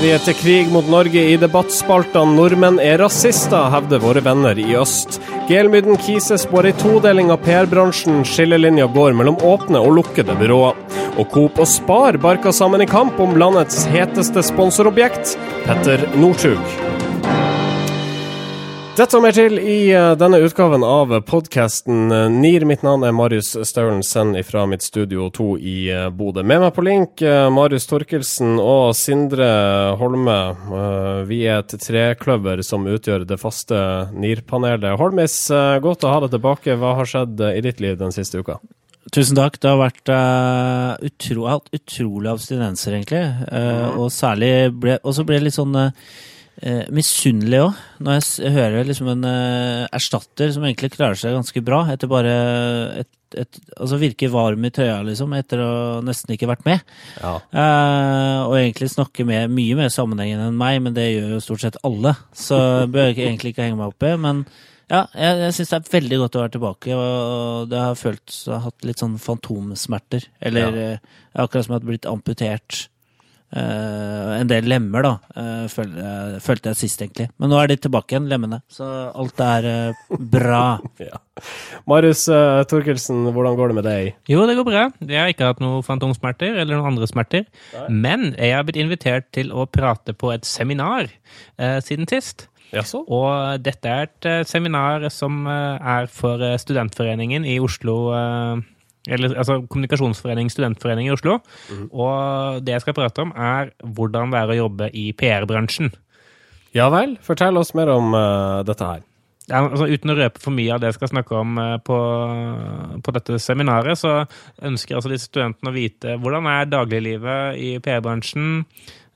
Sverige til krig mot Norge i debattspaltene 'Nordmenn er rasister', hevder våre venner i øst. Gelmyden Kises spår ei todeling av PR-bransjen. Skillelinja går mellom åpne og lukkede byråer. Og Coop og Spar barker sammen i kamp om landets heteste sponsorobjekt, Petter Northug. Dette og mer til i uh, denne utgaven av podkasten uh, NIR. Mitt navn er Marius Staulen, send fra mitt studio 2 i uh, Bodø. Med meg på link Marius Torkelsen og Sindre Holme. vi er et trekløver som utgjør det faste NIR-panelet. Holmis, godt å ha deg tilbake. Hva har skjedd i ditt liv den siste uka? Tusen takk. Det har vært uh, utro, utrolig abstinenser, egentlig. Uh, og særlig ble, Og så ble det litt sånn uh, eh, misunnelig òg, når jeg hører liksom en eh, erstatter som egentlig klarer seg ganske bra, etter bare et, et, Altså virker varm i trøya, liksom, etter å nesten ikke vært med. Ja. Eh, og egentlig snakker med mye mer sammenhengende enn meg, men det gjør jo stort sett alle. Så bør jeg egentlig ikke henge meg opp i. Men ja, jeg, jeg syns det er veldig godt å være tilbake, og det har følt jeg har hatt litt sånn fantomsmerter. Eller ja. Eh, akkurat som jeg har blitt amputert. Uh, en del lemmer, da, uh, følte, uh, følte, jeg sist, egentlig. Men nå er de tilbake igjen, lemmene. Så alt er bra. ja. Marius Torkelsen, hvordan går det med deg? Jo, det går bra. Jeg har ikke hatt noen fantomsmerter eller noen andre smerter. Nei. Men jeg har blitt invitert til å prate på et seminar siden sist. Jaså? Og dette er et seminar som er for Studentforeningen i Oslo eller, altså Kommunikasjonsforening, studentforening i Oslo. Mm. Og det jeg skal prate om, er hvordan det er å jobbe i PR-bransjen. Ja vel? Fortell oss mer om uh, dette her. Ja, altså, uten å røpe for mye av det jeg skal snakke om uh, på, på, dette seminaret, så ønsker altså disse studentene å vite hvordan er dagliglivet i PR-bransjen.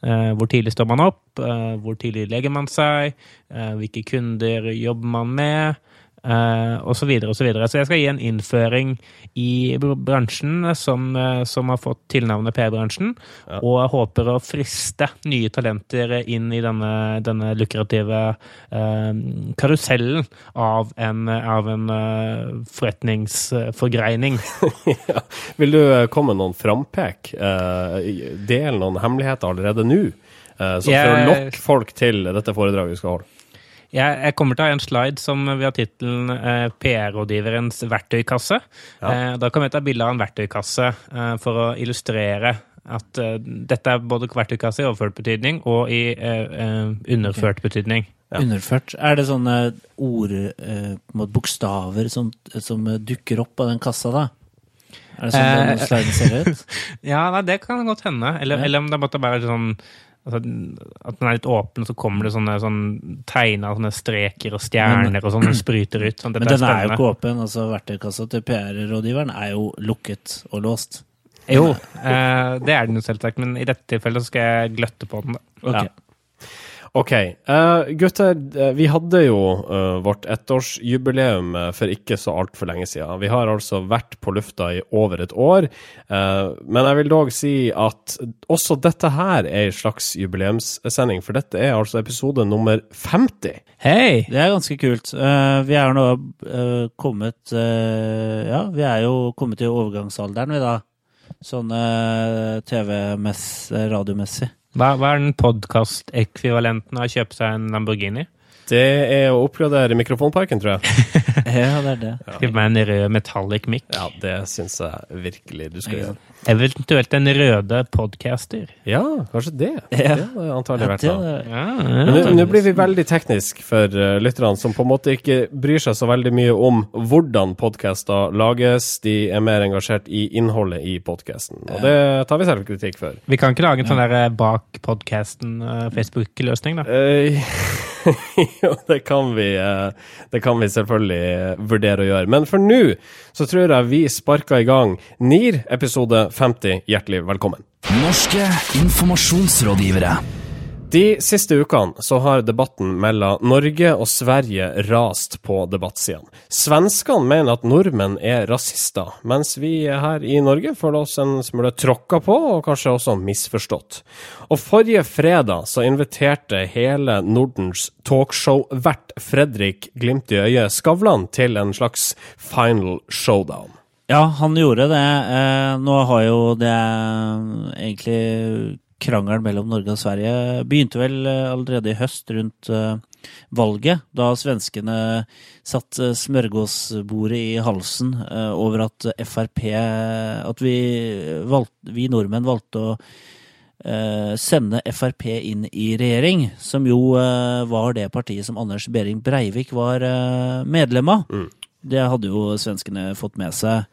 Uh, hvor tidlig står man opp? hvor tidlig legger man seg? hvilke kunder jobber man med? Uh, og så videre og så videre. Så jeg skal gi en innføring i bransjen som, uh, som har fått tilnavnet PR-bransjen, ja. og håper å friste nye talenter inn i denne, denne lukrative uh, karusellen av en, av en forretningsforgreining. ja. Vil du komme med noen frampek? Del noen hemmeligheter allerede nå? Så for å lokke folk til dette foredraget vi skal holde? Jeg, jeg, kommer til å ha en slide som vi har tittelen eh, PR-rådgiverens verktøykasse. Ja. Eh, da kan vi ta bilde av en verktøykasse eh, for å illustrere at eh, dette er både verktøykasse i overført betydning og i eh, eh, underført okay. betydning. Ja. Underført. Er det sånne ord, bokstaver, som, som, dukker opp av den kassa, da? Er det sånn eh, sliden ser ut? ja, nei, det kan godt hende. Eller, ja. eller om det måtte være sånn altså, At den er litt åpen, så kommer det sånne sånne tegner sånne streker og stjerner men, og sånn spryter ut. Sånn, men den er, er, jo ikke åpen. altså Verktøykassa til PR-rådgiveren er jo lukket og låst. Jo, eh, det er den jo selvsagt, men i dette tilfellet så skal jeg gløtte på den. da. Okay. Ja. OK. Uh, gutter, eh, vi hadde jo uh, vårt ettårsjubileum for ikke så altfor lenge siden. Vi har altså vært på lufta i over et år. Uh, men jeg vil dog si at også dette her er en slags jubileumssending, for dette er altså episode nummer 50. Hei! Det er ganske kult. vi er nå kommet Ja, vi er jo kommet i overgangsalderen, vi da. Sånn TV-radiomessig. Hva, hva er den podkast-ekvivalenten av å kjøpe seg en Lamborghini? Det er å oppgradere mikrofonparken, tror jeg. ja, det er det. Skriv meg en rød metallic mic. Ja, det syns jeg virkelig du skal gjøre. Eventuelt en røde podcaster. Ja, kanskje det. Ja. Det har antagelig vært det. Ja, ja, Nå blir vi veldig teknisk for uh, lytterne, som på en måte ikke bryr seg så veldig mye om hvordan podcaster lages. De er mer engasjert i innholdet i podcasten, og det tar vi selv kritikk for. Vi kan ikke lage en sånn der eh, bak podcasten uh, Facebook-løsning, da? Uh, jo, det kan, vi, eh, det kan vi selvfølgelig vurdere å gjøre. Men for nå så tror jeg vi sparker i gang NIR episode 50. Hjertelig velkommen. Norske informasjonsrådgivere. De siste ukene så har debatten mellom Norge og Sverige rast på debattsidene. Svenskene mener at nordmenn er rasister, mens vi her i Norge føler oss en smule tråkka på, og kanskje også misforstått. Og forrige fredag så inviterte hele Nordens talkshow-vert Fredrik Glimt i øyet Skavlan til en slags final showdown. Ja, han gjorde det. Eh, nå har jo det egentlig krangelen mellom Norge og Sverige begynte vel allerede i høst rundt valget, da svenskene satt smørgåsbordet i halsen over at Frp At vi, valgte, vi nordmenn valgte å sende Frp inn i regjering, som jo var det partiet som Anders Behring Breivik var medlem av. Mm. Det hadde jo svenskene fått med seg.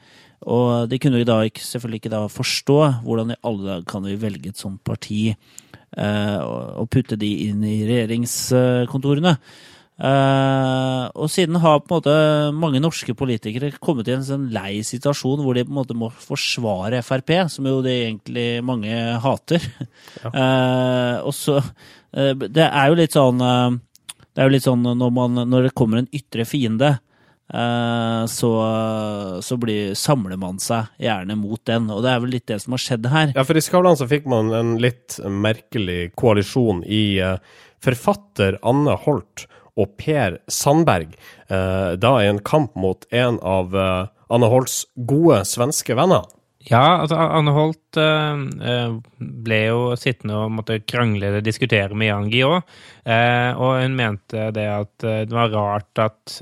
Og de kunne da ikke, selvfølgelig ikke da forstå hvordan i alle dager kan vi velge et sånt parti eh, og putte de inn i regjeringskontorene. Eh, og siden har på en måte mange norske politikere kommet i en sånn lei situasjon hvor de på en måte må forsvare Frp, som jo det egentlig mange hater. Ja. Eh, og så eh, Det er jo litt sånn eh, Det er jo litt sånn når, man, når det kommer en ytre fiende så, så blir, samler man seg gjerne mot den. Og det er vel litt det som har skjedd her. Ja, for i Skavlan så fikk man en litt merkelig koalisjon i uh, forfatter Anne Holt og Per Sandberg, uh, da i en kamp mot en av Anne Holts gode svenske venner. Ja, altså Anne Holt uh, ble jo sittende og måtte krangle og diskutere med Jan òg. Uh, og hun mente det at det var rart at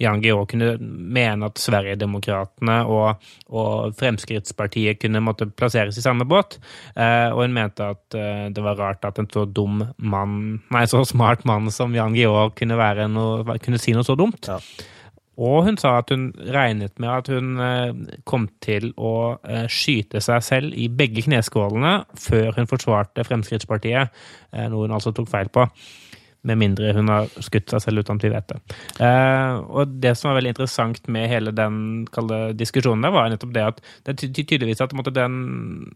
Jan òg kunne mene at Sverigedemokraterna og, og Fremskrittspartiet kunne måtte plasseres i samme båt. og hun mente at det var rart at en så dum mann, nei, så smart mann som Jan òg kunne, kunne si noe så dumt. Ja. Og hun sa at hun regnet med at hun eh, kom til å eh, skyte seg selv i begge kneskålene før hun forsvarte Fremskrittspartiet, eh, noe hun altså tok feil på. Med mindre hun har skutt seg selv uten at vi vet det. Og det som var veldig interessant med hele den diskusjonen der, var nettopp det at det tydeligvis at den,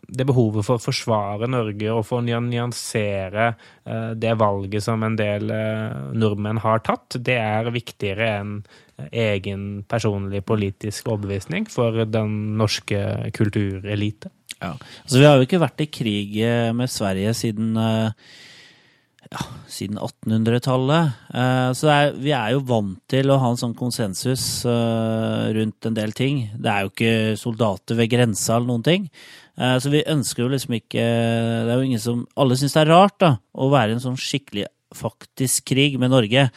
det behovet for å forsvare Norge og for å nyansere det valget som en del nordmenn har tatt, det er viktigere enn egen personlig politisk overbevisning for den norske kulturelite. Ja. Altså, vi har jo ikke vært i krig med Sverige siden uh, ja, siden 1800-tallet. Eh, så er, vi er jo vant til å ha en sånn konsensus eh, rundt en del ting. Det er jo ikke soldater ved grensa eller noen ting. Eh, så vi ønsker jo liksom ikke Det er jo ingen som Alle syns det er rart da, å være i en sånn skikkelig faktisk krig med Norge.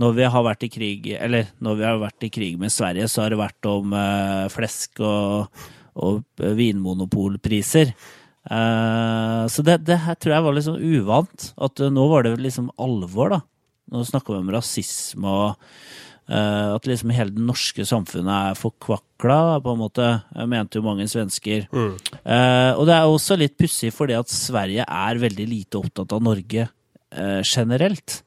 Når vi har vært i krig Eller når vi har vært i krig med Sverige, så har det vært om flesk og, og vinmonopolpriser. Uh, så det, det, her tror jeg var liksom uvant. At uh, nå var det liksom alvor, da. Nå snakker vi om rasisme og uh, at liksom hele det norske samfunnet er forkvakla, på en måte. Jeg mente jo mange svensker. Mm. og det er også litt pussig fordi at Sverige er veldig lite opptatt av Norge generelt.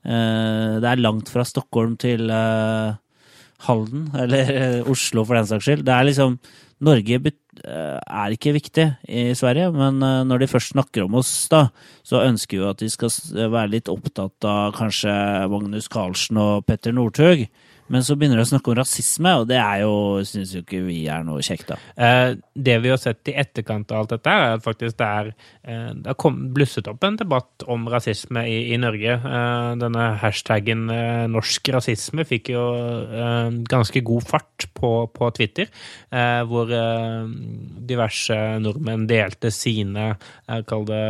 Det er langt fra Stockholm til Halden, eller Oslo for den saks skyld. Det er liksom Norge eh, er ikke viktig i Sverige, men eh, når de først snakker om oss, da, så ønsker vi at de skal være litt opptatt av kanskje Magnus Carlsen og Petter Northug. Men så begynner de å snakke om rasisme, og det er jo, syns jo ikke vi er noe kjekt, da. Eh, det vi har sett i etterkant av alt dette, er at faktisk det er eh, Det har blusset opp en debatt om rasisme i, i Norge. Eh, denne hashtaggen eh, 'norsk rasisme' fikk jo eh, ganske god fart på, på Twitter, eh, hvor diverse nordmenn delte sine, kall det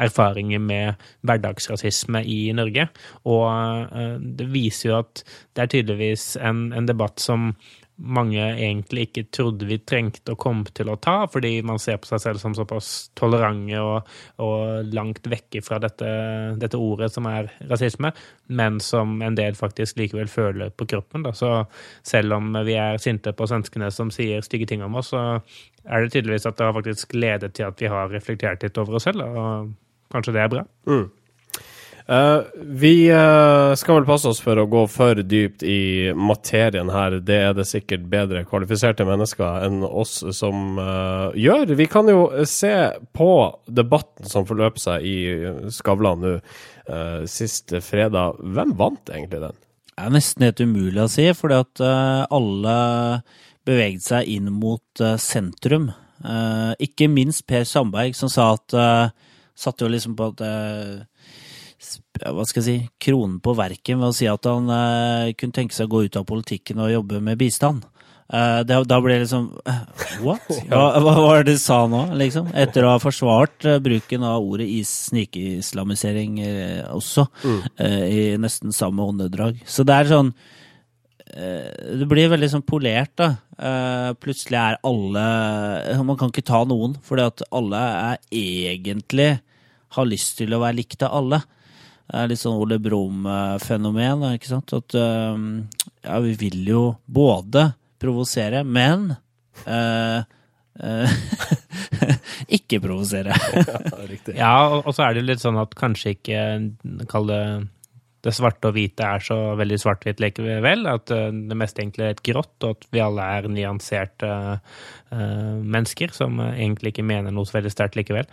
erfaringer med hverdagsrasisme i Norge. Og eh, det viser jo at det er tydeligvis en, en debatt som mange egentlig ikke trodde vi trengte å komme til å ta, fordi man ser på seg selv som såpass tolerante og, og langt vekke fra dette, dette, ordet som er rasisme, men som en del faktisk likevel føler på kroppen. Da. Så selv om vi er sinte på svenskene som sier stygge ting om oss, så er det tydeligvis at det har faktisk ledet til at vi har reflektert litt over oss selv. og Kanskje det er bra? Mm. Uh, vi uh, skal vel passe oss for å gå for dypt i materien her. Det er det sikkert bedre kvalifiserte mennesker enn oss som uh, gjør. Vi kan jo se på debatten som forløper seg i Skavlan nå sist fredag. Hvem vant egentlig den? Det er nesten helt umulig å si, fordi at alle beveget seg inn mot sentrum. ikke minst Per Sandberg, som sa at satte jo liksom på at eh, hva skal jeg si, kronen på verken ved å si at han eh, kunne tenke seg å gå ut av politikken og jobbe med bistand. Uh, det, da ble det liksom uh, What? Hva, hva var det du sa nå, liksom? Etter å ha forsvart uh, bruken av ordet is, snikislamisering eh, også, eh, i nesten samme åndedrag. Så det er sånn eh, Det blir veldig sånn polert, da. Eh, plutselig er alle Man kan ikke ta noen, fordi at alle er egentlig har lyst til å være likt av alle. Det er litt sånn Ole Brumm-fenomen, ikke sant? At eh, ja, vi vil jo både provosere, men uh, uh, ikke provosere. Ja. Ja, og så er det litt sånn at kanskje ikke Kall det det svarte og hvite er så veldig svart-hvitt likevel. At det meste egentlig er et grått, og at vi alle er nyanserte uh, mennesker som egentlig ikke mener noe så veldig sterkt likevel.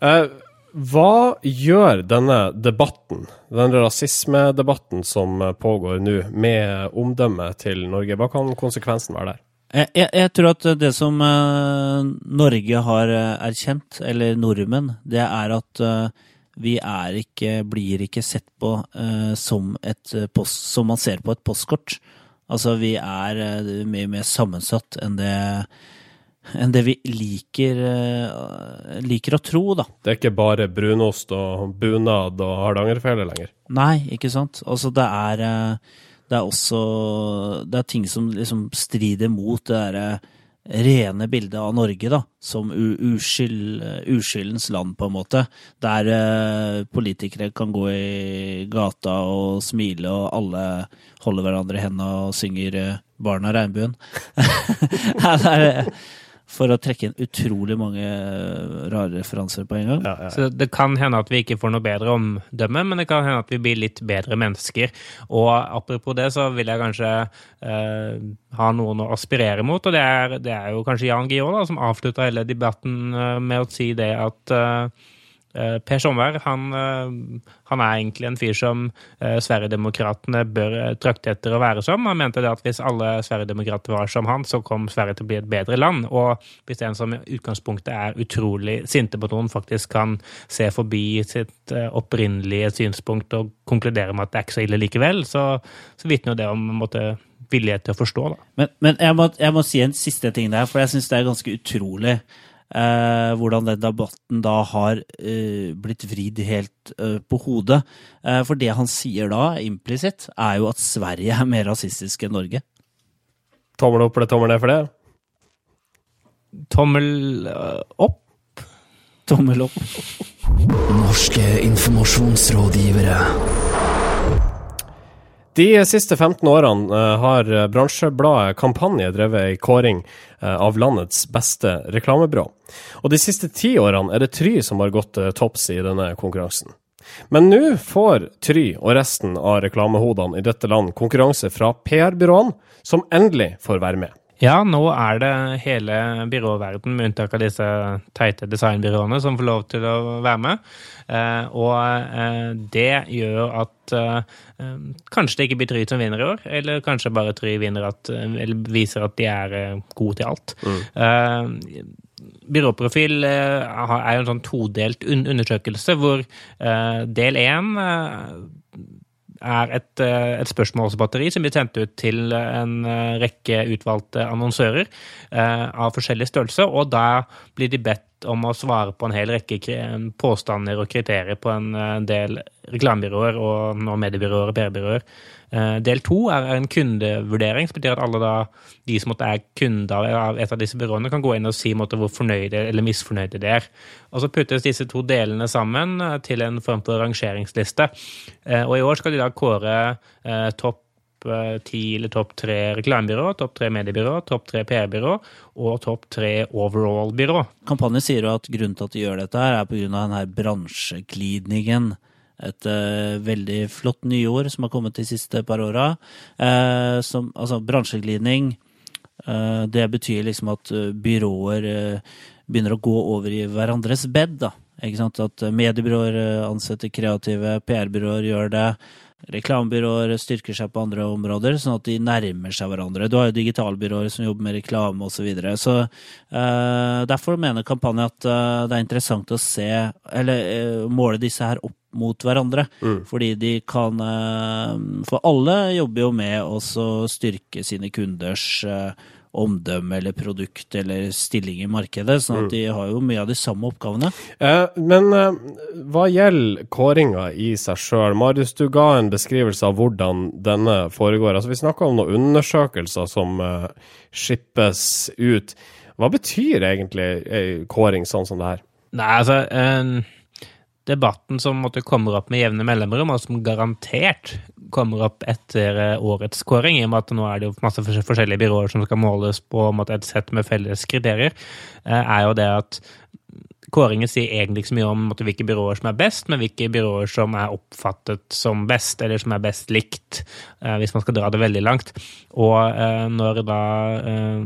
Eh, hva gjør denne debatten, denne rasismedebatten som pågår nå, med omdømmet til Norge? Hva kan konsekvensen være der? Jeg, jeg, jeg tror at det som uh, Norge har eh, erkjent, eller nordmenn, det er at uh, vi er ikke, blir ikke sett på uh, som, post, som man ser på et postkort. Altså, vi er mye mer sammensatt enn det, enn det vi liker, eh, liker å tro, da. Det er ikke bare brunost og bunad og hardangerfele lenger. Nei, ikke sant. Altså, det er eh, Det er også Det er ting som liksom strider mot det derre rene bildet av Norge, da, som uskyld, uskyldens land, på en måte. Der uh, politikere kan gå i gata og smile, og alle holder hverandre i hendene og synger 'Barna regnbuen'. For å trekke inn utrolig mange eh, rare referanser på en gang. Ja, ja. Så det kan hende at vi ikke får noe bedre omdømme, men det kan hende at vi blir litt bedre mennesker. Og apropos det, så vil jeg kanskje eh, ha noen å aspirere mot, og det er, det er jo kanskje Jan Guillaud, som avslutta hele debatten eh, med å si det at eh, Per Sommer han, eh, han er egentlig en fyr som eh, Sverigedemokraterna bør eh, trakte etter å være som. Han mente det at hvis alle Sverigedemokrater var som han, så kom Sverige til å bli et bedre land. Og hvis en som i utgangspunktet er utrolig sinte på noen, faktisk kan se forbi sitt eh, opprinnelige synspunkt og konkludere med at det er ikke så ille likevel, så, så vitner jo det om en måte, villighet til å forstå. da. Men, men jeg, må, jeg må si en siste ting der, for jeg syns det er ganske utrolig eh, hvordan den debatten da har eh, blitt vridd helt eh, på hodet. Eh, for det han sier da, implisitt, er jo at Sverige er mer rasistisk enn Norge. Tommel opp eller tommel ned for det? Tommel eh, opp. Tommel opp. Norske informasjonsrådgivere. De siste 15 årene eh, har bransjebladet Kampanje drevet ei kåring eh, av landets beste reklamebyrå. Og de siste ti årene er det Try som har gått topps i denne konkurransen. Men nå får Try og resten av reklamehodene i dette land konkurranse fra PR-byråene, som endelig får være med. Ja, nå er det hele byråverden, med unntak av disse teite designbyråene, som får lov til å være med. Eh, og eh, det gjør at eh, kanskje det ikke blir Try som vinner i år, eller kanskje bare Try vinner at, eh, eller viser at de er eh, gode til alt. Eh, byråprofil er jo en sånn todelt un undersøkelse, hvor del én er et, eh, et spørsmålsbatteri som blir sendt ut til en eh, rekke utvalgte annonsører eh, av forskjellig størrelse, og da blir de bedt om å svare på en hel rekke påstander og kriterier på en del reklamebyråer og nå mediebyråer og PR-byråer. Eh, Del to er en kundevurdering, som betyr at alle da, de som er kunder av et av disse byråene, kan gå inn og si måtte, hvor fornøyde eller misfornøyde de er. Og så puttes disse to delene sammen eh, til en form for rangeringsliste. Eh, Og i år skal de da kåre topp ti eller topp tre reklamebyrå, topp tre mediebyrå, topp tre PR-byrå og topp tre overall-byrå. Kampanjen sier jo at grunnen til at de gjør dette, her er pga. bransjeglidningen. Et uh, veldig flott nyord som har kommet de siste par åra. Uh, altså, bransjeglidning, Uh, det betyr liksom at byråer begynner å gå over i hverandres bed. da. Ikke sant? At mediebyråer ansetter kreative, PR-byråer gjør det. Reklamebyråer styrker seg på andre områder, sånn at de nærmer seg hverandre. Du har jo digitalbyråer som jobber med reklame osv. Så, videre. så eh, derfor mener kampanjen at eh, det er interessant å se, eller eh, måle disse her opp mot hverandre. Fordi de kan eh, For alle jobber jo med å styrke sine kunders eh, omdømme eller produkt eller stilling i markedet. sånn at de har jo mye av de samme oppgavene. Eh, men eh, hva gjelder kåringa i seg sjøl? Marius, du ga en beskrivelse av hvordan denne foregår. Altså, vi snakka om noen undersøkelser som eh, skippes ut. Hva betyr egentlig ei kåring sånn som det her? Nei, altså eh, Debatten som måtte kommer opp med jevne mellomrom, og som garantert kommer opp etter eh, årets kåring, i og med at nå er det jo masse forskjellige byråer som skal måles på måte, et sett med felles kriterier, eh, er jo det at Kåringen sier egentlig ikke så mye om måte, hvilke byråer som er best, men hvilke byråer som er oppfattet som best, eller som er best likt, eh, hvis man skal dra det veldig langt. Og eh, når da eh,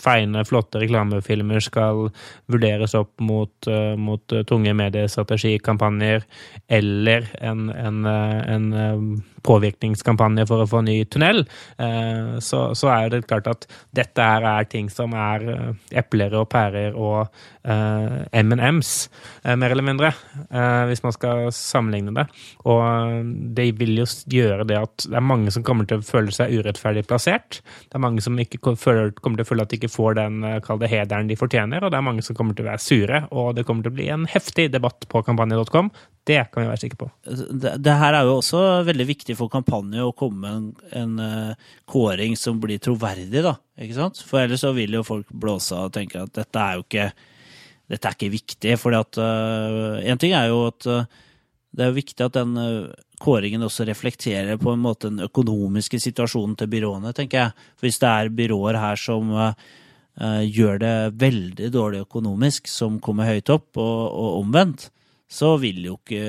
feiende, flotte reklamefilmer skal vurderes opp mot, mot tunge mediestrategikampanjer, eller en, en, en påvirkningskampanje for å få ny tunnel, eh, så, så er det klart at dette her er ting som er eh, epler og pærer og eh, M&M's, mer eller mindre, hvis man skal sammenligne det. Og det vil jo gjøre det at det er mange som kommer til å føle seg urettferdig plassert. Det er mange som føler, kommer til å føle at de ikke får den kalde hederen de fortjener, og det er mange som kommer til å være sure, og det kommer til å bli en heftig debatt på kampanje.com. Det kan vi være sikre på. det, det her er jo også veldig viktig for kampanje å komme med en, en uh, kåring som blir troverdig, da. Ikke sant? For ellers så vil jo folk blåse av og tenke at dette er jo ikke dette er ikke viktig. For en ting er jo at uh, det er viktig at den kåringen også reflekterer på en måte den økonomiske situasjonen til byråene, tenker jeg. For hvis det er byråer her som gjør det veldig dårlig økonomisk, som kommer høyt opp, og, og omvendt, så vil jo ikke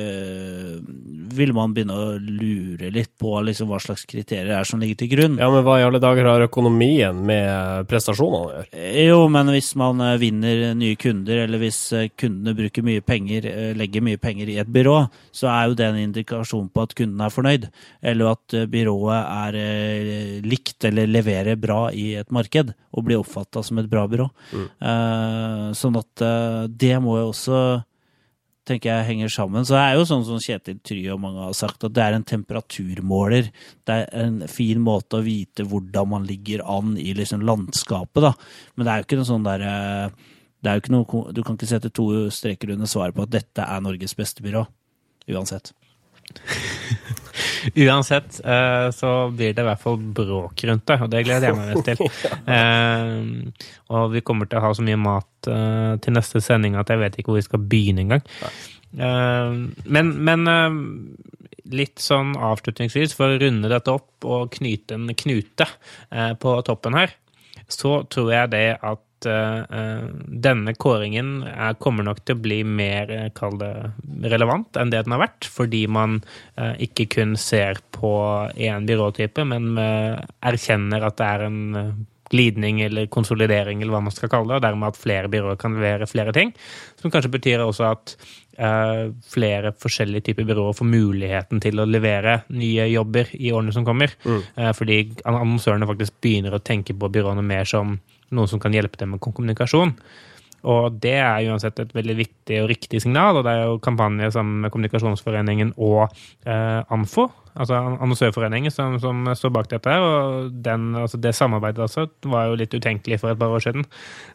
Vil man begynne å lure litt på liksom hva slags kriterier er som ligger til grunn. Ja, men hva i alle dager har økonomien med prestasjonene å gjøre? Jo, men hvis man eh, vinner nye kunder, eller hvis eh, kundene bruker mye penger, eh, legger mye penger i et byrå, så er jo det en indikasjon på at kunden er fornøyd. Eller at eh, byrået er eh, likt eller leverer bra i et marked, og blir oppfatta som et bra byrå. Mm. Sånn at eh, det må jo også tenker jeg henger sammen. Så det er jo sånn som Kjetil Try og mange har sagt, at det er en temperaturmåler. Det er en fin måte å vite hvordan man ligger an i liksom landskapet, da. Men det er jo ikke noe sånn derre er noe, Du kan ikke sette to streker under svaret på at dette er Norges beste byrå. Uansett. Uansett eh, så blir det i hvert fall bråk rundt det, og det gleder jeg meg mest til. Eh, og vi kommer til å ha så mye mat eh, til neste sending at jeg vet ikke hvor vi skal begynne engang. Men men litt sånn avslutningsvis, for å runde dette opp og knyte en knute på toppen her, så tror jeg det at eh, denne kåringen er, kommer nok til å bli mer eh, kall det, relevant enn det den har vært, fordi man uh, ikke kun ser på én byråtype, men uh, erkjenner at det er en eh, glidning eller konsolidering, eller hva man skal kalle det, og dermed at flere byråer kan levere flere ting. Som kanskje betyr også at uh, flere forskjellige typer byråer får muligheten til å levere nye jobber i årene som kommer. Eh, fordi annonsørene faktisk begynner å tenke på byråene mer som noen som kan hjelpe dem med kommunikasjon. Og det er uansett et veldig viktig og riktig signal, og det er jo kampanje sammen med Kommunikasjonsforeningen og eh, ANFO, altså Annonsørforeningen, som, som står bak dette. Og den, altså det samarbeidet altså var jo litt utenkelig for et par år siden.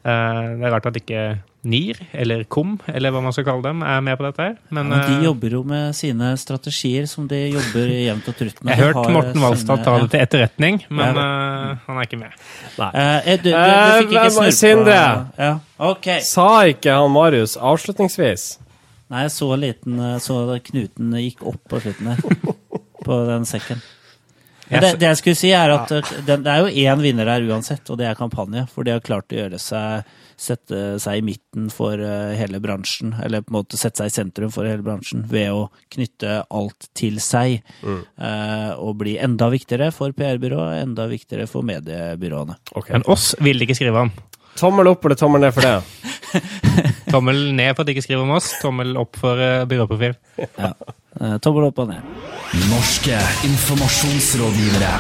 Uh, det er rart at ikke NIR, eller KOM, eller hva man skal kalle dem, er med på dette her. Men, Men de eh, jobber jo med sine strategier, som de jobber jevnt og trutt med. jeg har hørt har Morten Walstad ta det til etterretning, men Ja. eh, han er ikke med. Eh, du, du, du Eh, fikk ikke snurpa Sindre! Ja, Okay. Sa ikke han Marius avslutningsvis? Nei, jeg så liten Så knuten gikk opp på slutten der. På den sekken. Men det, det jeg skulle si, er at eh, det, det er jo én vinner her uansett, og det er kampanje. For de har klart å gjøre seg Sette seg i midten for eh, hele bransjen, eller på en måte sette seg i sentrum for hele bransjen, ved å knytte alt til seg. eh, og bli enda viktigere for PR-byrået, enda viktigere for mediebyråene. Okay. Men oss vil de ikke skrive om. Tommel opp eller tommel ned for det? Tommel ned for at de ikke skriver om oss, tommel opp for uh, byråprofil. Eh, tommel opp og ned. Norske informasjonsrådgivere.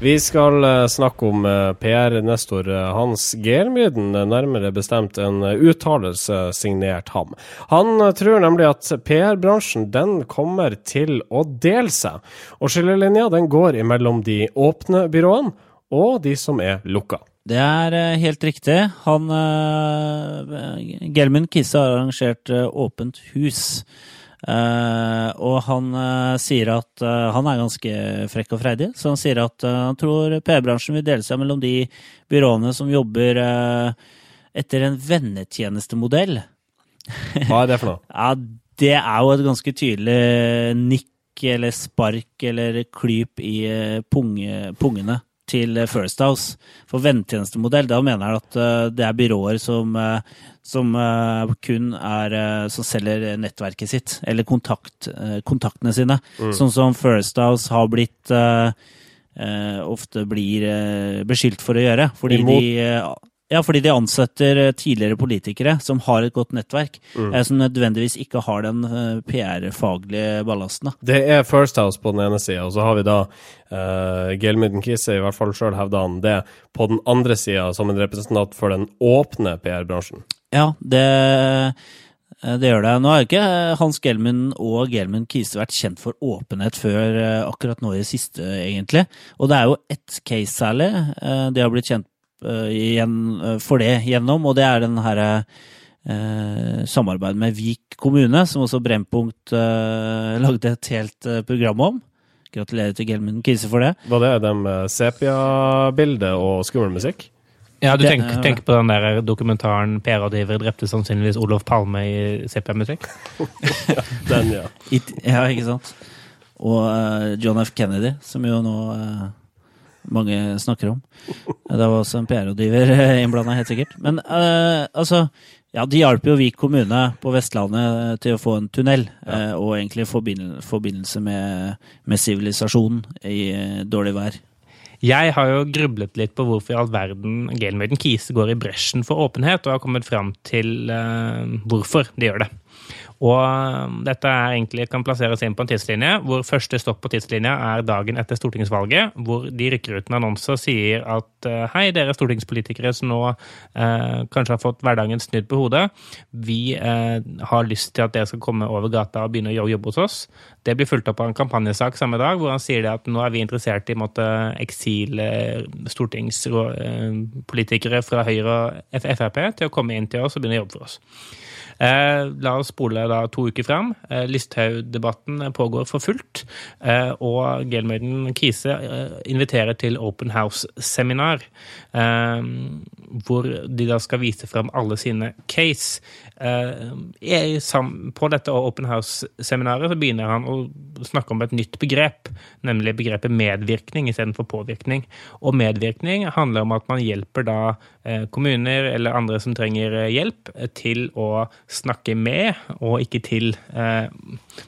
Vi skal eh, snakke om PR-nestor Hans Gelmyden, eh, nærmere bestemt en uttalelse signert ham. Han tror nemlig at PR-bransjen den kommer til å dele seg, og skillelinja den går imellom de åpne byråene og de som er lukka. Det er eh, helt riktig. Han uh, Gelmund Kisse har arrangert uh, Åpent hus. Og han sier at han er ganske frekk og freidig. Så han sier at han tror PR-bransjen vil dele seg mellom de byråene som jobber etter en vennetjenestemodell. Hva er det for noe? ja, det er jo et ganske tydelig nikk eller spark eller klyp i punge, pungene til First House. For vennetjenestemodell, da mener jeg at eh, det er byråer som, eh, som eh, kun er Som selger nettverket sitt, eller kontakt, kontaktene sine. Mm. Sånn som First House har blitt ofte blir beskyldt for å gjøre. Fordi de ja, fordi de ansetter eh, tidligere politikere som har et godt nettverk, mm. Eh, som nødvendigvis ikke har den eh, PR-faglige ballasten. Det er First House på den ene sida, og så har vi da uh, Gelmyden Kisse, i hvert fall sjøl hevda han det, på den andre sida, som en representant for den åpne PR-bransjen. Ja, det, det gjør det. Nå har ikke Hans Gelmund og Gelmund Kise vært kjent for åpenhet før akkurat nå i det siste, egentlig. Og det er jo ett case særlig de har blitt kjent igjen, eh, for det gjennom, og det er den herre eh, samarbeidet med Vik kommune, som også Brennpunkt eh, lagde et helt eh, program om. Gratulerer til Gelmund Kise for det. Var det dem sepia-bildet og skummel musikk? Ja, du tenker, tenker, på den der dokumentaren PR-rådgiver drepte sannsynligvis Olof Palme i sepia-musikk? ja, den, ja. It, ja, ikke sant. Og John F. Kennedy, som jo nå mange snakker om. Det var også en PR-rådgiver innblanda, helt sikkert. Men uh, altså ja, De hjalp jo Vik kommune på Vestlandet til å få en tunnel, ja. uh, og egentlig forbindelse med sivilisasjonen i uh, dårlig vær. Jeg har jo grublet litt på hvorfor i all verden Gelmøyden Kise går i bresjen for åpenhet, og har kommet fram til hvorfor de gjør det. Og um, dette er egentlig kan plasseres inn på en tidslinje, hvor første stopp på tidslinja er dagen etter stortingsvalget, hvor de rykker ut en annonse og sier at uh, hei, dere stortingspolitikere som nå eh, kanskje har fått hverdagen snudd på hodet, vi eh, har lyst til at dere skal komme over gata og begynne å jobbe hos oss. Det blir fulgt opp av en kampanjesak samme dag, hvor han sier at nå er vi interessert i måte, eksil stortingspolitikere fra Høyre og Frp til å komme inn til oss og begynne å jobbe for oss. Eh, la oss spole da to uker fram. Eh, Listhaug-debatten pågår for fullt. Eh, og Gelmøyden Kise inviterer til Open House-seminar, hvor de da skal vise fram alle sine case. På dette Open House-seminaret så begynner han å snakke om et nytt begrep, nemlig begrepet medvirkning istedenfor påvirkning. Og medvirkning handler om at man hjelper da kommuner eller andre som trenger hjelp, til å snakke med, og ikke til eh,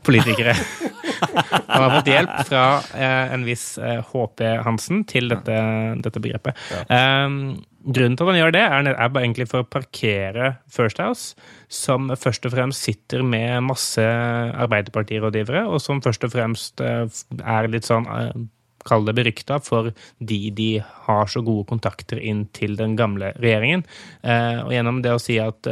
politikere. Han har fått hjelp fra eh, en viss eh, HP Hansen til dette, dette begrepet. Ja. Um, grunnen til at han gjør det, er, er bare egentlig for å parkere First House, som først og fremst sitter med masse Arbeiderpartirådgivere, og som først og fremst eh, er litt sånn eh, kall det berykta, for de de har så gode kontakter inn til den gamle regjeringen. Eh, og gjennom det å si at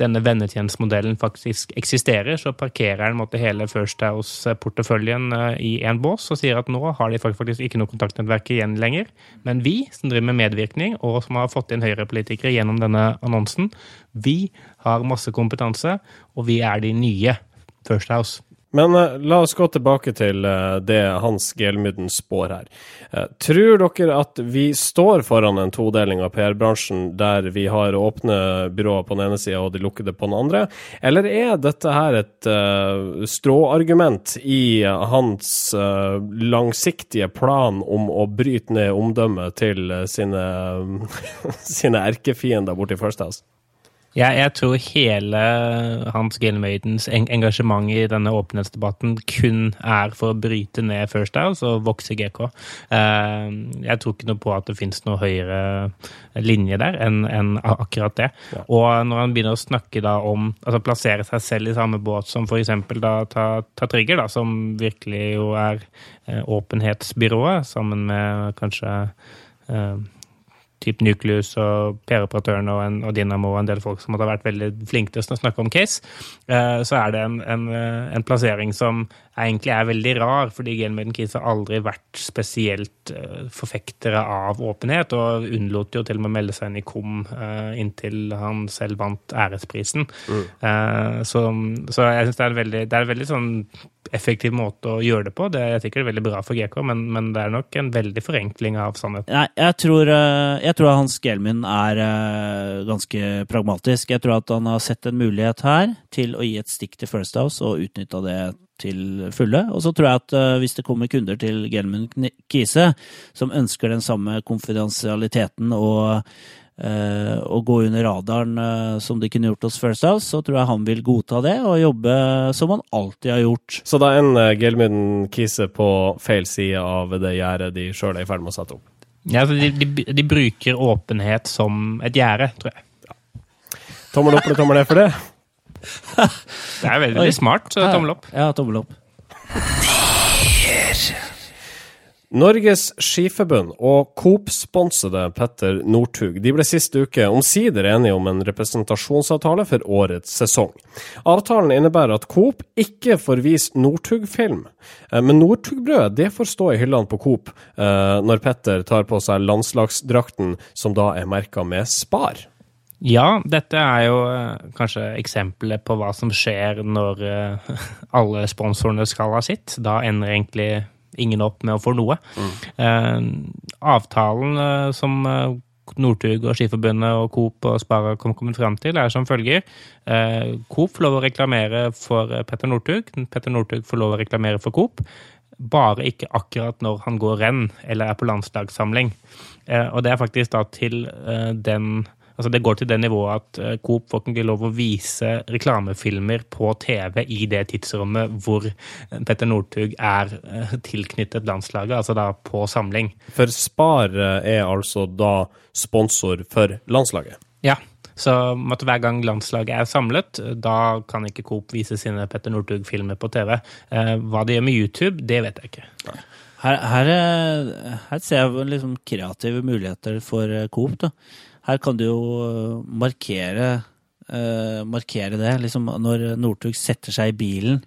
denne vennetjenestemodellen faktisk eksisterer, så parkerer måtte, hele First House-porteføljen eh, i en bås og sier at nå har de faktisk ikke noe kontaktnettverk igjen lenger. Men vi som driver med medvirkning, og som har fått inn høyrepolitikere gjennom denne annonsen, vi har masse kompetanse, og vi er de nye First House. Men uh, la oss gå tilbake til uh, det Hans Gelmyden spår her. Uh, tror dere at vi står foran en todeling av PR-bransjen, der vi har åpne byråer på den ene sida og de lukkede på den andre, eller er dette her et stråargument i hans langsiktige plan om å bryte ned omdømmet til sine, sine erkefiender borti First House? Jeg, jeg, tror hele Hans Gilmaidens engasjement i denne åpenhetsdebatten kun er for å bryte ned First House og vokse GK. Eh, jeg tror ikke noe på at det finnes noe høyere linje der enn en akkurat det. Og når han begynner å snakke da om altså plassere seg selv i samme båt som f.eks. ta, ta, Trigger, da, som virkelig jo er eh, åpenhetsbyrået, sammen med kanskje eh, typ Nucleus og PR-operatøren og, og Dynamo og en del folk som måtte ha vært veldig flinke til å snakke om case, eh, så er det en, en, eh, en plassering som egentlig er veldig rar, fordi Gamemaden Keys har aldri vært spesielt eh, forfektere av åpenhet, og unnlot jo til og med å melde seg inn i KOM eh, inntil han selv vant æresprisen. Eh, så, så jeg syns det er en veldig, det er en veldig sånn effektiv måte å gjøre det på. Det er sikkert veldig bra for GK, men, men det er nok en veldig forenkling av sannheten. Nei, jeg tror, jeg tror at Hans Gelmin er ganske pragmatisk. Jeg tror at han har sett en mulighet her til å gi et stikk til First House og utnytta det til fulle. Og så tror jeg at eh, hvis det kommer kunder til Gelmund Kise som ønsker den samme konfidensialiteten og eh, å gå under radaren eh, som de kunne gjort hos First House, så tror jeg han vil godta det og jobbe som han alltid har gjort. Så da ender Gelmund Kise på feil side av det gjerdet de sjøl er i ferd med å sette opp. Ja, altså de, de, de bruker åpenhet som et gjerde, tror jeg. Tommel opp eller tommel ned for det? Det er veldig Oi. smart, så tommel opp. Ja, tommel opp. Norges Skiforbund og Coop-sponsede Petter Northug de ble sist uke omsider enige om en representasjonsavtale for årets sesong. Avtalen innebærer at Coop ikke får vise Northug-film, Eh, men Northug-brød det får stå i hyllene på Coop eh, når Petter tar på seg landslagsdrakten, som da er merka med Spar. Ja, dette er jo eh, kanskje eksempelet på hva som skjer når eh, alle sponsorene skal ha sitt. Da ender egentlig ingen opp med å få noe. Eh, avtalen eh, som Northug og Skiforbundet og Coop og Spara kom kommet fram til, er som følger. Eh, Coop får lov å reklamere for Petter Northug. Petter Northug får lov å reklamere for Coop. Bare ikke akkurat når han går renn eller er på landslagssamling. Eh, og det er faktisk da til den Altså Det går til det nivået at eh, Coop får ikke lov å vise reklamefilmer på TV i det tidsrommet hvor eh, Petter Northug er eh, tilknyttet landslaget, altså da på samling. For Spar er altså da sponsor for landslaget. Ja, så at hver gang landslaget er samlet, da kan ikke Coop vise sine Petter Northug-filmer på TV. Hva de gjør med YouTube, det vet jeg ikke. Her, her, her ser jeg liksom kreative muligheter for Coop. Da. Her kan du jo eh, markere, uh, markere det. Liksom når Northug setter seg i bilen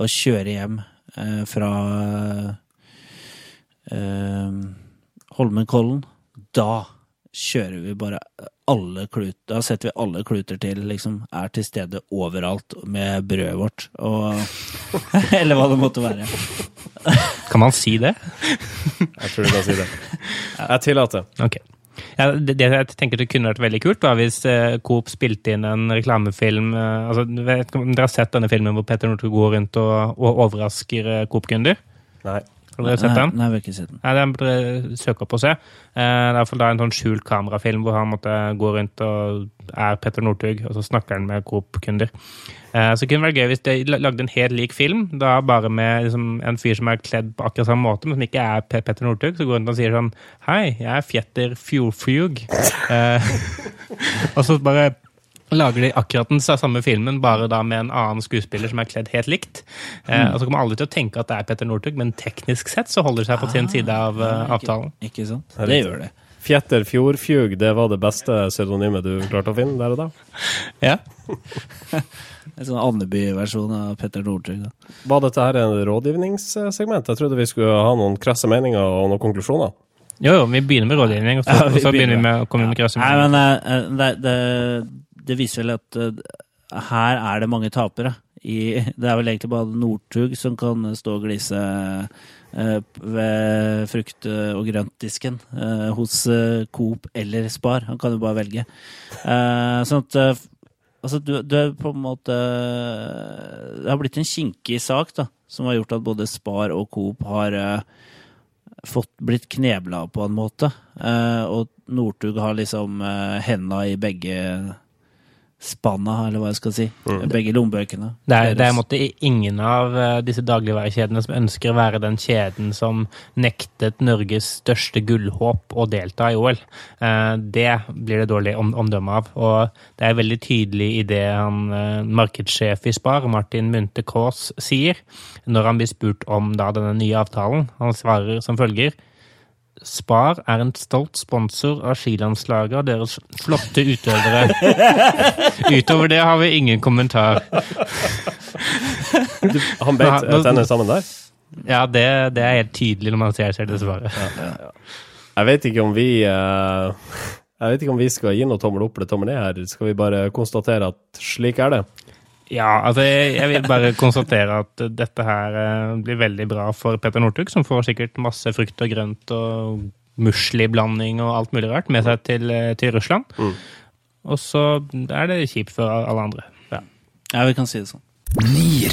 og kjører hjem uh, fra uh, Holmenkollen, da kjører vi bare alle kluter Da setter vi alle kluter til, liksom. Er til stede overalt med brødet vårt. Og Eller hva det måtte være. Kan man si det? Jeg tror du kan si det. Jeg tillater. Ok. Ja, det, det jeg tenker det kunne vært veldig kult, var hvis eh, Coop spilte inn en reklamefilm eh, altså, vet Dere har sett denne filmen hvor Petter Northug går rundt og, og overrasker eh, Coop-kunder? Nei. Har dere sett den? Nei, jeg har ikke sett den. Nei, Den burde dere søke opp og se. Eh, Det er i hvert fall da en sånn skjult kamerafilm hvor han måtte gå rundt og er Petter Northug, og så snakker han med Coop-kunder. Så Så det kunne vært gøy hvis de lagde en helt lik film, da bare med liksom, en fyr som er kledd på akkurat samme måte, men som ikke er Petter Northug, så går han rundt og sier sånn Hei, jeg er Fjetter Fjordfjug. Eh, og så bare lager de akkurat den samme filmen, bare da med en annen skuespiller som er kledd helt likt. Eh, og så kommer alle til å tenke at det er Petter Northug, men teknisk sett så holder det seg på sin side av eh, avtalen. Ikke sant? er Det gjør det. Fjetter Fjordfjug, det var det beste pseudonymet du klarte å finne der og da? Ja. En sånn Andeby-versjon av Petter Northug. da. Var dette her en rådgivningssegment? Jeg trodde vi skulle ha noen krasse meninger og noen konklusjoner. Jo, jo, vi begynner med rådgivning, og så, Ja, vi og så begynner vi med å komme med krasse meninger. Nei, men eh, det, det, det viser vel at eh, her er det mange tapere. I, det er vel egentlig bare Northug som kan stå og glise eh, ved frukt- og grøntdisken eh, hos eh, Coop eller Spar. Han kan jo bare velge. Eh, sånn at eh, Altså, du, du er på en måte Det har blitt en kinkig sak, da, som har gjort at både Spar og Coop har eh, fått blitt knebla på en måte. Eh, og Northug har liksom eh, henda i begge spanna, eller hva jeg skal si. Begge lommebøkene. Det er, det er måtte ingen av eh, disse dagligvarekjedene som ønsker å være den kjeden som nektet Norges største gullhåp å delta i OL. Eh, Det blir det dårlig om, omdømme av. Og det er veldig tydelig i det han eh, markedssjef i Spar, Martin Munthe Kaas, sier når han blir spurt om da denne nye avtalen. Han svarer som følger Spar er en stolt sponsor av skilandslaget og deres flotte utøvere. Utover det har vi ingen kommentar. Han beit Ja, tennene sammen der. Ja, det, det er helt tydelig når man ser selv det svaret. Jeg vet ikke om vi uh, Jeg vet ikke om vi skal gi noe tommel opp eller tommel ned her. Skal vi bare konstatere at slik er det? Ja, altså jeg, jeg vil bare konstatere at dette her eh, blir veldig bra for Petter Northug, som får sikkert masse frukt og grønt og musliblanding og alt mulig rart med seg til, eh, til Russland. Mm. Og så er det kjipt for alle andre. Ja. Ja, vi kan si det sånn. Nier.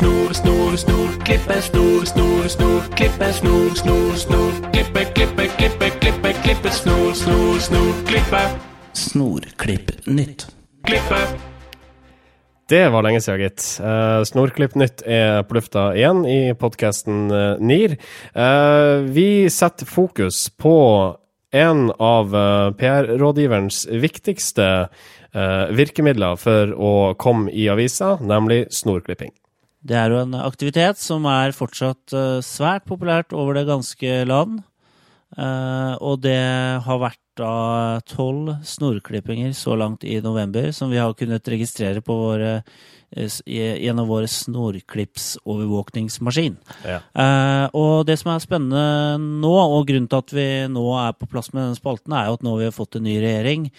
Snor, snor, snor, klippe, snor, snor, snor, klippe, snor, snor, snor, klippe, klippe, klippe, klippe, klippe, snor, snor, snor, klippe, Snorklipp nytt. klippe. Det var lenge siden, gitt. Uh, Snorklipp Nytt er på lufta igjen i podkasten NIR. Eh, vi setter fokus på en av eh, PR-rådgiverens viktigste eh, virkemidler for å komme i avisa, nemlig snorklipping. Det er jo en aktivitet som er fortsatt eh, svært populært over det ganske land. Eh, og det har vært da tolv snorklippinger så langt i november som vi har kunnet registrere på våre, eh, gjennom vår snorklippsovervåkningsmaskin. Ja. Eh, og det som er spennende nå, og grunnen til at vi nå er på plass med denne spalten, er jo at nå vi har fått en ny regjering.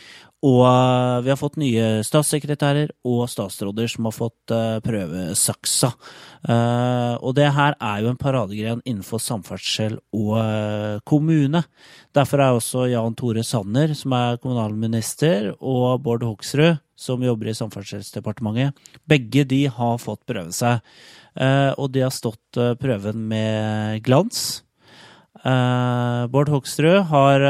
Og eh, vi har fått nye statssekretærer og statsråder som har fått prøve prøvesaksa. Eh, og det her er jo en paradegren innenfor samferdsel og eh, kommune. Derfor er også Jan Tore Sanner, som er kommunalminister, og Bård Hoksrud, som jobber i Samferdselsdepartementet, begge de har fått prøve seg. Eh, og de har stått eh, prøven med glans. Eh, Bård Hoksrud har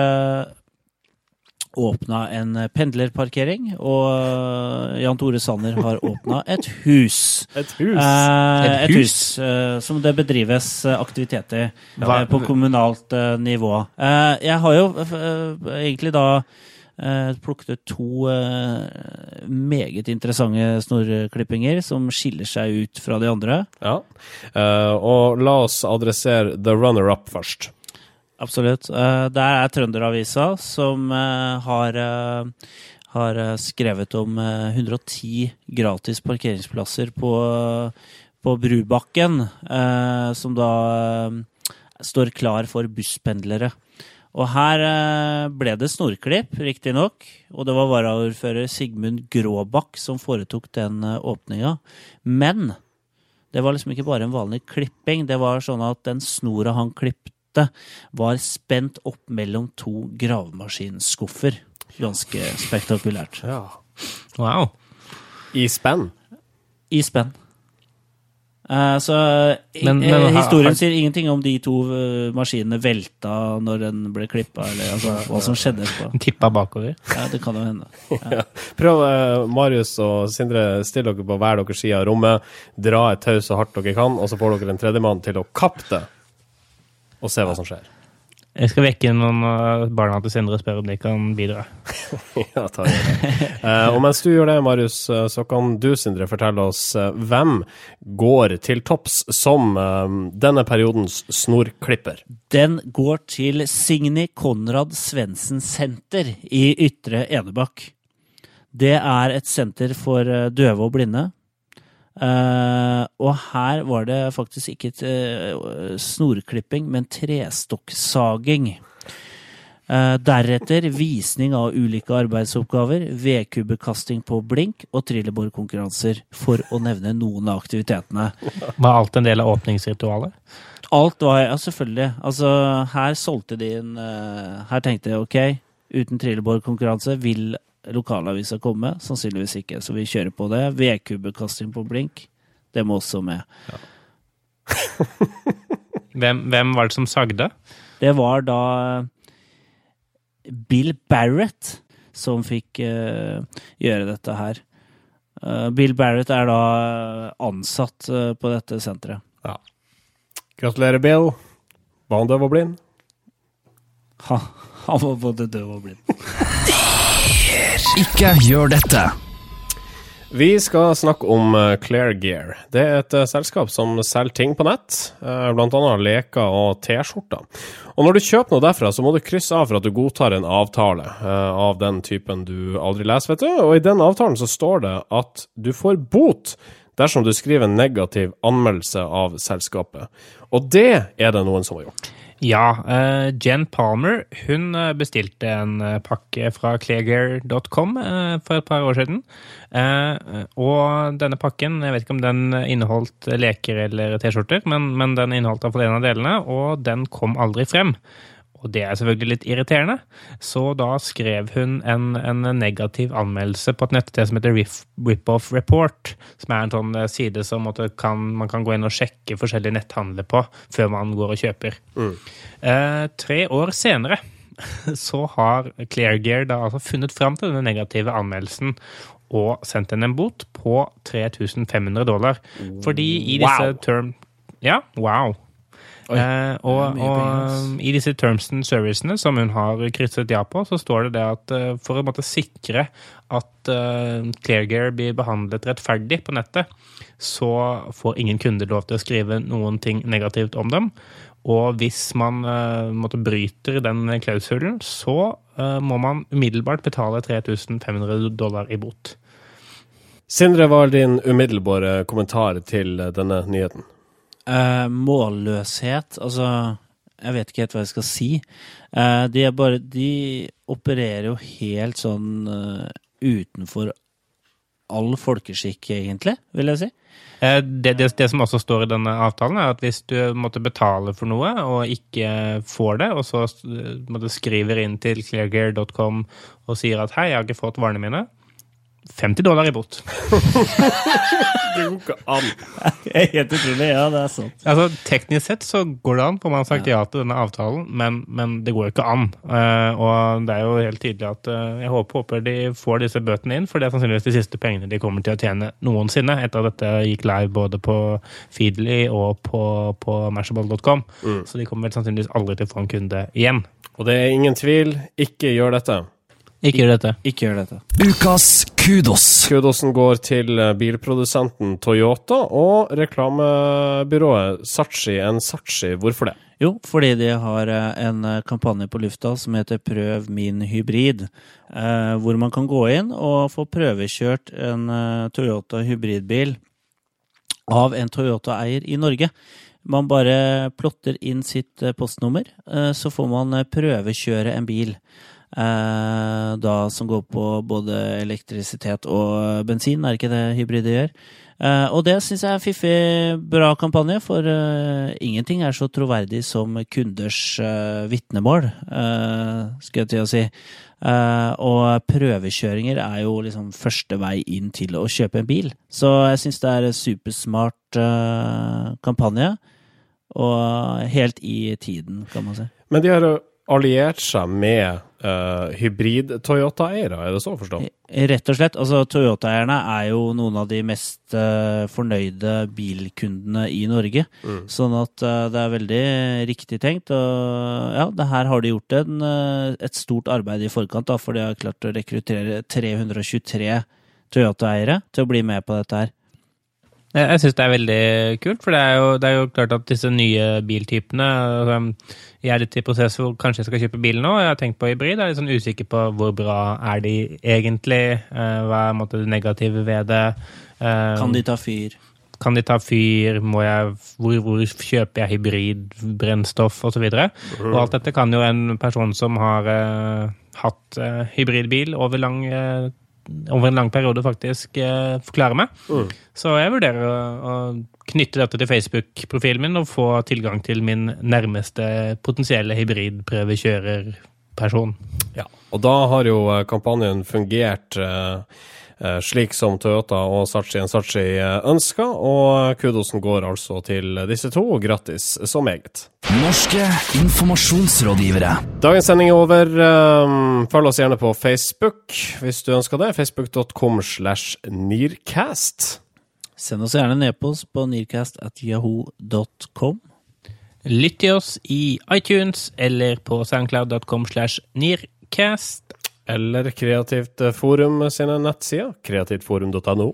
åpna en pendlerparkering, og eh, Jan Tore Sanner har åpna et hus. Et hus! Eh, Et hus? eh, som det bedrives aktiviteter aktivitet i Hva- eh, på kommunalt eh, nivå. Eh, jeg har jo eh, egentlig da eh, plukket ut to eh, meget interessante snorklippinger som skiller seg ut fra de andre. Ja. Eh, og la oss adressere the runner-up først. Absolutt. Eh, Der er Trønderavisa, som eh, har, eh, har skrevet om eh, 110 gratis parkeringsplasser på, på Brubakken, som da står klar for busspendlere. Og her ble det snorklipp, riktignok, og det var varaordfører Sigmund Gråbakk som foretok den åpninga. Men det var liksom ikke bare en vanlig klipping, det var sånn at den snora han klippte, var spent opp mellom to gravemaskinskuffer. Ganske spektakulært. Ja. Wow. I spenn. I spenn. Uh, så Men- men eh, historien har- sier ingenting om de to eh, maskinene velta når den ble klippa, eller altså, hva som skjedde etterpå. Tippa bakover. Ja, det kan jo hende. Prøv, eh, Marius og Sindre, still dere på hver deres side av rommet. Dra et tau så hardt dere kan, og så får dere en tredjemann til å kappe det. Og se hva som skjer. Jeg skal vekke noen barna til Sindre og spørre om de kan bidra. ja, ta det. Eh, og mens du gjør det, Marius, eh, så kan du, Sindre, fortelle oss eh, hvem går til topps som eh, denne periodens snorklipper. Den går til Signy Konrad Svendsen Senter i Ytre Enebakk. Det er et senter for eh, døve og blinde. Eh, og her var det faktisk ikke et, uh, snorklipping, men trestokksaging. Uh, deretter visning av ulike arbeidsoppgaver, vedkubbekasting på blink og trillebårkonkurranser, for å nevne noen av aktivitetene. Var alt en del av åpningsritualet? Alt var ja, selvfølgelig. Altså, her solgte de eh, Her tenkte jeg ok, uten trillebårkonkurranse vil lokalavisa komme. Sannsynligvis ikke, så vi kjører på det. Vedkubbekasting på blink, det må også med. Hvem, hvem var det som sagde? Det var da Bill Barrett som fikk uh, gjøre dette her. Uh, Bill Barrett er da ansatt uh, på dette senteret. Gratulerer, Bill. Var han døv og blind? Han, han var både døv og blind. Ikke gjør dette. Vi skal snakke om eh, Claire Gear. Det er et eh, selskap som selger ting på nett, bl.a. blant annet leker og T-skjorter. Og når du kjøper noe derfra, så må du krysse av for at du godtar en avtale eh, av den typen du aldri leser, vet du. Og i den avtalen så står det at du får bot dersom du skriver en negativ anmeldelse av selskapet. Og det er det noen som har gjort. Ja, uh, Jen Palmer hun eh, bestilte en eh, pakke fra Cleargear.com uh, for et par år siden. Uh, og denne pakken, jeg vet ikke om den inneholdt leker eller T-skjorter, men, men den inneholdt iallfall en av delene, og den kom aldri frem. Og det er selvfølgelig litt irriterende. Så da skrev hun en, en negativ anmeldelse på et nettsted som heter Rip- Ripoff Report, som er en sånn eh, side som kan, man kan gå inn og sjekke forskjellige netthandler på før man går og kjøper. Eh, tre år senere så har Cleargear da altså funnet fram til denne negative anmeldelsen og sendt henne en bot på 3500 dollar. Fordi i disse Wow. term... Ja, wow. Eh, og, og i disse terms and servicene som hun har krysset ja på, så står det det at eh, for å måtte sikre at uh, Cleargear blir behandlet rettferdig på nettet, så får ingen kunder lov til å skrive noen ting negativt om dem. Og hvis man uh, måtte bryter den klausulen, så uh, må man umiddelbart betale 3500 dollar i bot. Sindre, hva er din umiddelbare kommentar til denne nyheten? Eh, målløshet Altså, jeg vet ikke helt hva jeg skal si. Uh, de er bare De opererer jo helt sånn uh, utenfor all folkeskikk, egentlig, vil jeg si. Eh, Det, det, det som også står i denne avtalen, er at hvis du måtte betale for noe og ikke får det, og så måtte skriver inn til cleargear.com og sier at 'hei, jeg har ikke fått varene mine', 50 dollar i bot. Det går ikke an. Helt utrolig. Ja, det er sant. Altså, Teknisk sett så går det an, for man har sagt ja til denne avtalen, men, men det går jo ikke an. Uh, og det er jo helt tydelig at uh, jeg håper, håper de får disse bøtene inn, for det er sannsynligvis de siste pengene de kommer til å tjene noensinne, etter at dette gikk live både på Feedly og på, på Mashable.com. Så de kommer vel sannsynligvis aldri til å få en kunde igjen. Og det er ingen tvil, ikke gjør dette. Ikke gjør dette. Ikke gjør dette. Ukas kudos. Kudosen går til eh, bilprodusenten Toyota og reklamebyrået Sachi en Sachi. Hvorfor det? Jo, fordi de har eh, en eh, kampanje på lufta som heter Prøv min hybrid. Eh, hvor man kan gå inn og få prøvekjørt en Toyota hybridbil av en Toyota-eier i Norge. Man bare plotter inn sitt postnummer, eh, så får man prøvekjøre en bil. Eh, da som går på både elektrisitet og bensin, er ikke det hybride gjør? Eh, og det syns jeg er fiffig, bra kampanje, for eh, ingenting er så troverdig som kunders eh, vitnemål, eh, skulle jeg til å si. Eh, og prøvekjøringer er jo liksom første vei inn til å kjøpe en bil. Så jeg syns det er en supersmart eh, kampanje, og helt i tiden, kan man si. Men de jo alliert seg med uh, hybrid-Toyota-eiere, er det så å forstå? Rett og slett. altså Toyota-eierne er jo noen av de mest uh, fornøyde bilkundene i Norge. Sånn at uh, det er veldig riktig tenkt. Og ja, det her har de gjort en, eh, et stort arbeid i forkant, da, for de har klart å rekruttere 323 Toyota-eiere til å bli med på dette her. Jeg, jeg syns det er veldig kult, for det er, jo, det er jo klart at disse nye biltypene altså, Jeg er litt i prosess hvor kanskje jeg skal kjøpe bil nå. Jeg har tenkt på hybrid. Jeg er litt sånn usikker på hvor bra er de egentlig. eh, hva er måte, det negative ved det? Eh, Kan de ta fyr? kan de ta fyr? Må jeg, hvor, hvor kjøper jeg hybridbrennstoff osv.? Og, og alt dette kan jo en person som har uh, hatt uh, hybridbil over lang eh, over en lang periode faktisk eh, forklare meg. Så jeg vurderer å, knytte dette til Facebook-profilen min og få tilgang til min nærmeste potensielle hybridprøvekjørerperson. Ja. Og da har jo eh, kampanjen fungert eh, slik som Toyota og Sachi Sachi ønsker. og kudosen går altså til disse to. Grattis så meget. Norske informasjonsrådgivere. Dagens sending er over. Um, følg oss gjerne på Facebook hvis du ønsker det. Facebook.com slash Nearcast. Send oss gjerne en e-post på nearcast Lytt til oss i iTunes eller på soundcloud.com slash nearcast. Eller Kreativt Forum sine nettsider, kreativtforum.no.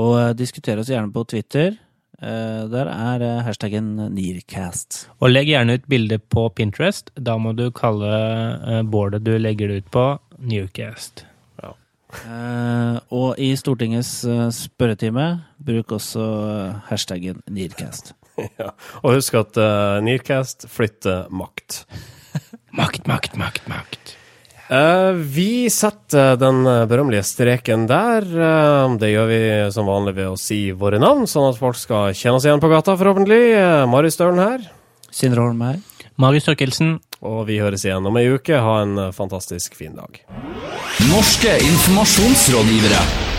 Og eh, diskuter oss gjerne på Twitter. Eh, Der er eh, hashtaggen Nearcast. Og legg gjerne ut bilde på Pinterest. Da må du kalle eh, boardet du legger det ut på, Newcast. Eh, Og i Stortingets eh, spørretime, bruk også eh, hashtaggen Nearcast. Ja. Og husk at uh, Nearcast flytter makt. Makt, makt, makt, makt. Eh, vi setter den eh, berømmelige streken der. Uh, det gjør vi som vanlig ved å si våre navn, sånn at folk skal kjenne oss igjen på gata, forhåpentlig. Uh, Marius Stølen her. Sindre Holm her. Marius Thorkildsen. Og vi høres igjen om ei uke. Ha en eh, fantastisk fin dag. Norske informasjonsrådgivere.